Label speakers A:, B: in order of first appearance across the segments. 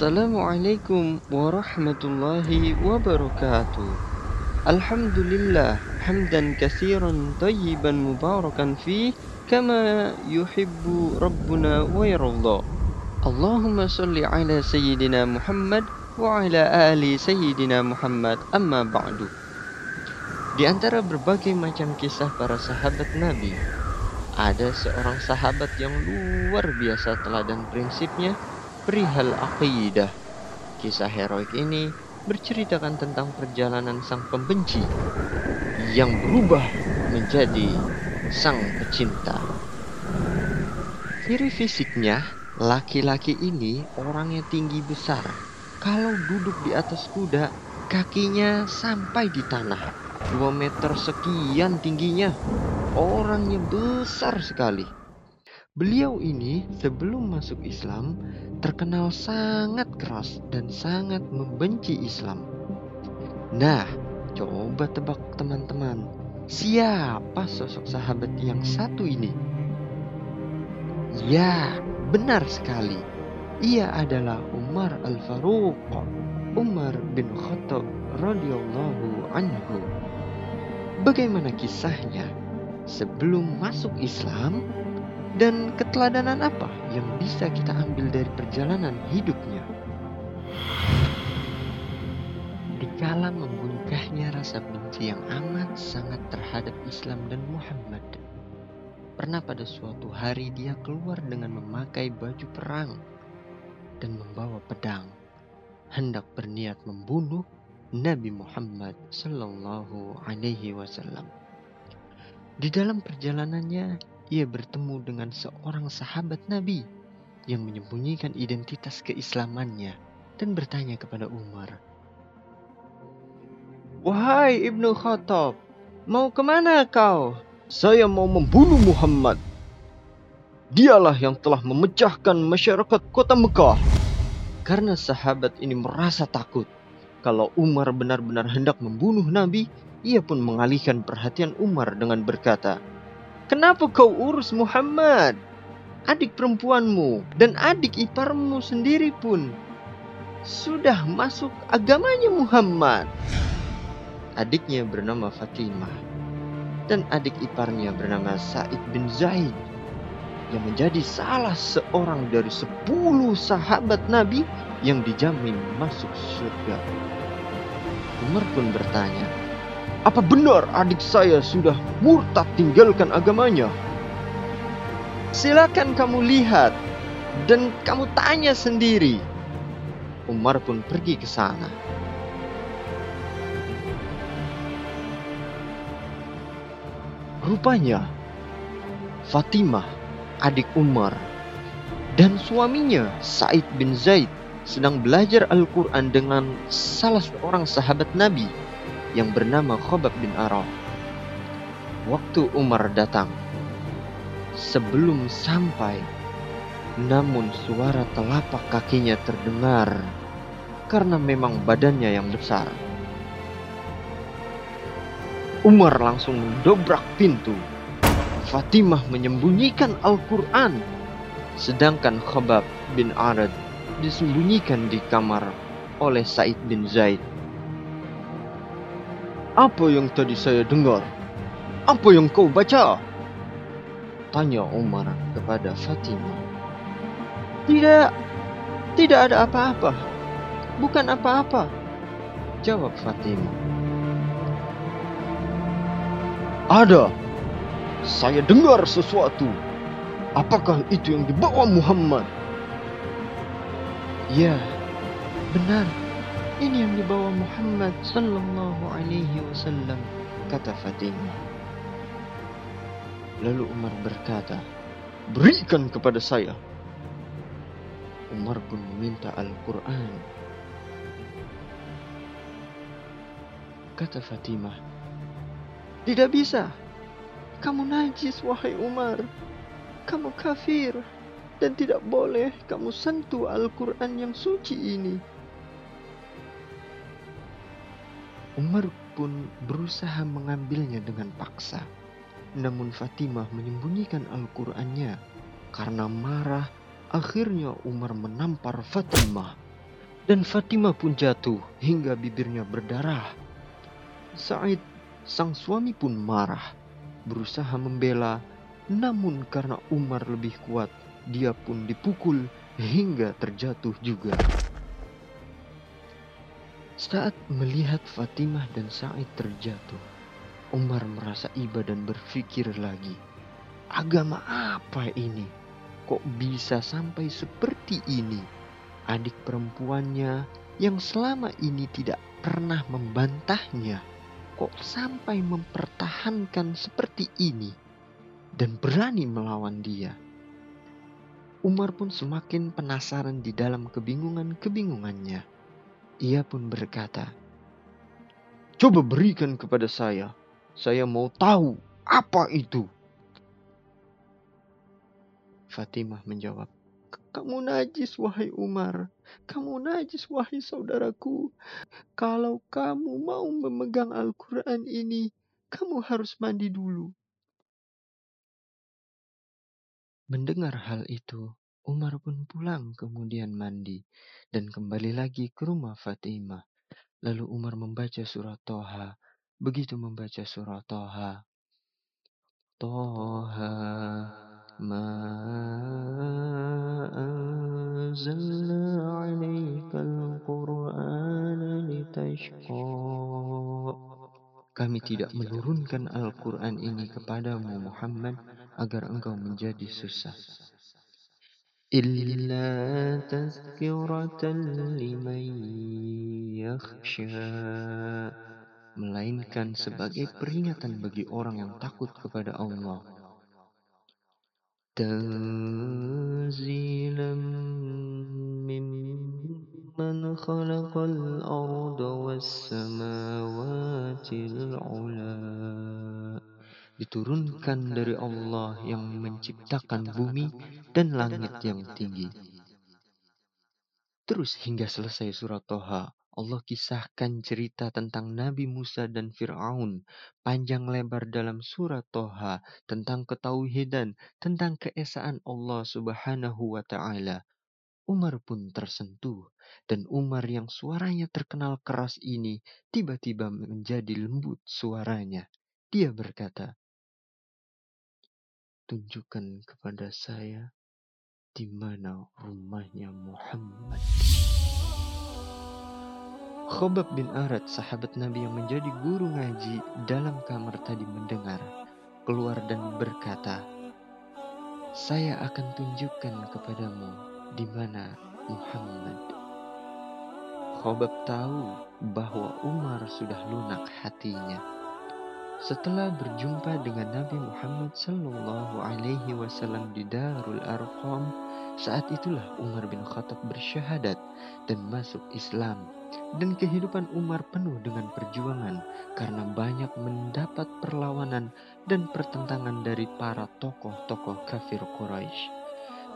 A: Assalamualaikum warahmatullahi wabarakatuh. Alhamdulillah Hamdan kasiran tayyiban mubarakan fi Kama yuhibbu Rabbuna wa yarallah Allahumma salli ala Sayyidina Muhammad Wa ala ali Sayyidina Muhammad Amma ba'du. Di antara berbagai macam kisah para sahabat Nabi Ada seorang sahabat yang luar biasa teladan prinsipnya perihal aqidah. Kisah heroik ini berceritakan tentang perjalanan sang pembenci yang berubah menjadi sang pecinta. Ciri fisiknya, laki-laki ini orangnya tinggi besar. Kalau duduk di atas kuda, kakinya sampai di tanah. 2 meter sekian tingginya. Orangnya besar sekali. Beliau ini sebelum masuk Islam terkenal sangat keras dan sangat membenci Islam. Nah, coba tebak teman-teman, siapa sosok sahabat yang satu ini? Ya, benar sekali. Ia adalah Umar Al-Faruq. Umar bin Khattab radhiyallahu anhu. Bagaimana kisahnya? Sebelum masuk Islam, dan keteladanan apa yang bisa kita ambil dari perjalanan hidupnya? Dikala membunkahnya rasa benci yang amat sangat terhadap Islam dan Muhammad. Pernah pada suatu hari dia keluar dengan memakai baju perang dan membawa pedang, hendak berniat membunuh Nabi Muhammad Sallallahu Alaihi Wasallam. Di dalam perjalanannya, ia bertemu dengan seorang sahabat Nabi yang menyembunyikan identitas keislamannya dan bertanya kepada Umar, Wahai Ibnu Khattab, mau ke mana kau?
B: Saya mau membunuh Muhammad. Dialah yang telah memecahkan masyarakat kota Mekah.
A: Karena sahabat ini merasa takut kalau Umar benar-benar hendak membunuh Nabi, ia pun mengalihkan perhatian Umar dengan berkata, Kenapa kau urus Muhammad? Adik perempuanmu dan adik iparmu sendiri pun sudah masuk agamanya Muhammad. Adiknya bernama Fatimah dan adik iparnya bernama Said bin Zaid yang menjadi salah seorang dari sepuluh sahabat Nabi yang dijamin masuk surga. Umar pun bertanya,
B: Apa benar adik saya sudah murtad tinggalkan agamanya?
A: Silakan kamu lihat dan kamu tanya sendiri. Umar pun pergi ke sana. Rupanya Fatimah, adik Umar, dan suaminya Said bin Zaid sedang belajar Al-Quran dengan salah seorang sahabat Nabi yang bernama Khobab bin Araf. Waktu Umar datang, sebelum sampai, namun suara telapak kakinya terdengar karena memang badannya yang besar. Umar langsung mendobrak pintu. Fatimah menyembunyikan Al-Quran, sedangkan Khobab bin Arad disembunyikan di kamar oleh Said bin Zaid.
B: Apa yang tadi saya dengar? Apa yang kau baca?
A: Tanya Umar kepada Fatimah. Tidak, tidak ada apa-apa. Bukan apa-apa. Jawab Fatimah.
B: Ada. Saya dengar sesuatu. Apakah itu yang dibawa Muhammad?
A: Ya, benar. Ini yang dibawa Muhammad sallallahu alaihi wasallam, kata Fatimah. Lalu Umar berkata,
B: Berikan kepada saya.
A: Umar pun meminta Al-Quran. Kata Fatimah, Tidak bisa. Kamu najis, wahai Umar. Kamu kafir. Dan tidak boleh kamu sentuh Al-Quran yang suci ini. Umar pun berusaha mengambilnya dengan paksa. Namun Fatimah menyembunyikan Al-Qur'annya karena marah. Akhirnya Umar menampar Fatimah dan Fatimah pun jatuh hingga bibirnya berdarah. Said, sang suami pun marah, berusaha membela, namun karena Umar lebih kuat, dia pun dipukul hingga terjatuh juga. Saat melihat Fatimah dan Said terjatuh, Umar merasa iba dan berpikir lagi, agama apa ini? Kok bisa sampai seperti ini? Adik perempuannya yang selama ini tidak pernah membantahnya, kok sampai mempertahankan seperti ini dan berani melawan dia. Umar pun semakin penasaran di dalam kebingungan-kebingungannya. Ia pun berkata, "Coba berikan kepada saya saya mau tahu apa itu. Fatimah menjawab, kamu najis wahai Umar. Kamu najis wahai saudaraku. Kalau kamu mau memegang Al-Quran ini, kamu harus mandi dulu. Mendengar hal itu, Umar pun pulang kemudian mandi dan kembali lagi ke rumah Fatimah. Lalu Umar membaca surat Toha begitu membaca surah Toha. Toha ma anzalna alaikal qur'ana litashqa. Kami tidak menurunkan Al-Quran ini kepadamu Muhammad agar engkau menjadi susah. Illa tazkiratan liman yakhsha melainkan sebagai peringatan bagi orang yang takut kepada Allah. Tanzilam mimman khalaqal arda was samawati ula. Diturunkan dari Allah yang menciptakan bumi dan langit yang tinggi. Terus hingga selesai surat Toha, Allah kisahkan cerita tentang Nabi Musa dan Fir'aun panjang lebar dalam surat Toha tentang ketauhidan, tentang keesaan Allah subhanahu wa ta'ala. Umar pun tersentuh dan Umar yang suaranya terkenal keras ini tiba-tiba menjadi lembut suaranya. Dia berkata, Tunjukkan kepada saya di mana rumahnya Muhammad. Khobab bin Arad, sahabat Nabi yang menjadi guru ngaji dalam kamar tadi mendengar, keluar dan berkata, Saya akan tunjukkan kepadamu di mana Muhammad. Khobab tahu bahwa Umar sudah lunak hatinya. Setelah berjumpa dengan Nabi Muhammad Sallallahu Alaihi Wasallam di Darul Arqam, saat itulah Umar bin Khattab bersyahadat dan masuk Islam dan kehidupan Umar penuh dengan perjuangan karena banyak mendapat perlawanan dan pertentangan dari para tokoh-tokoh kafir Quraisy.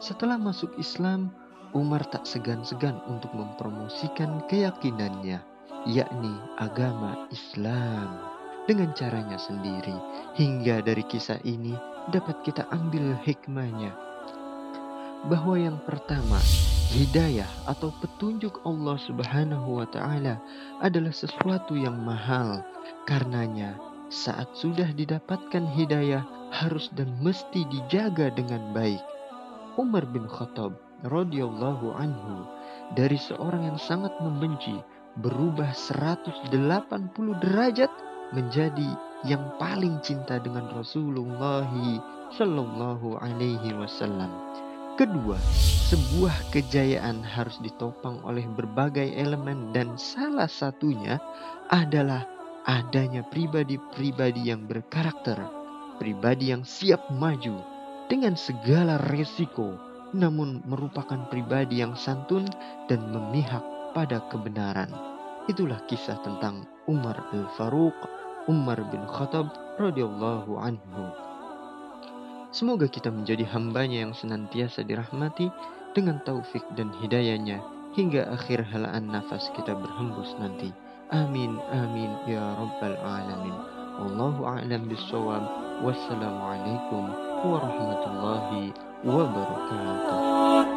A: Setelah masuk Islam, Umar tak segan-segan untuk mempromosikan keyakinannya, yakni agama Islam dengan caranya sendiri. Hingga dari kisah ini dapat kita ambil hikmahnya bahwa yang pertama Hidayah atau petunjuk Allah Subhanahu wa taala adalah sesuatu yang mahal. Karenanya, saat sudah didapatkan hidayah harus dan mesti dijaga dengan baik. Umar bin Khattab radhiyallahu anhu dari seorang yang sangat membenci berubah 180 derajat menjadi yang paling cinta dengan Rasulullah sallallahu alaihi wasallam. Kedua, sebuah kejayaan harus ditopang oleh berbagai elemen dan salah satunya adalah adanya pribadi-pribadi yang berkarakter, pribadi yang siap maju dengan segala resiko namun merupakan pribadi yang santun dan memihak pada kebenaran. Itulah kisah tentang Umar al-Faruq, Umar bin Khattab radhiyallahu anhu. Semoga kita menjadi hambanya yang senantiasa dirahmati dengan taufik dan hidayahnya hingga akhir helaan nafas kita berhembus nanti. Amin, amin, ya rabbal alamin. Wallahu a'lam bissawab. Wassalamualaikum warahmatullahi wabarakatuh.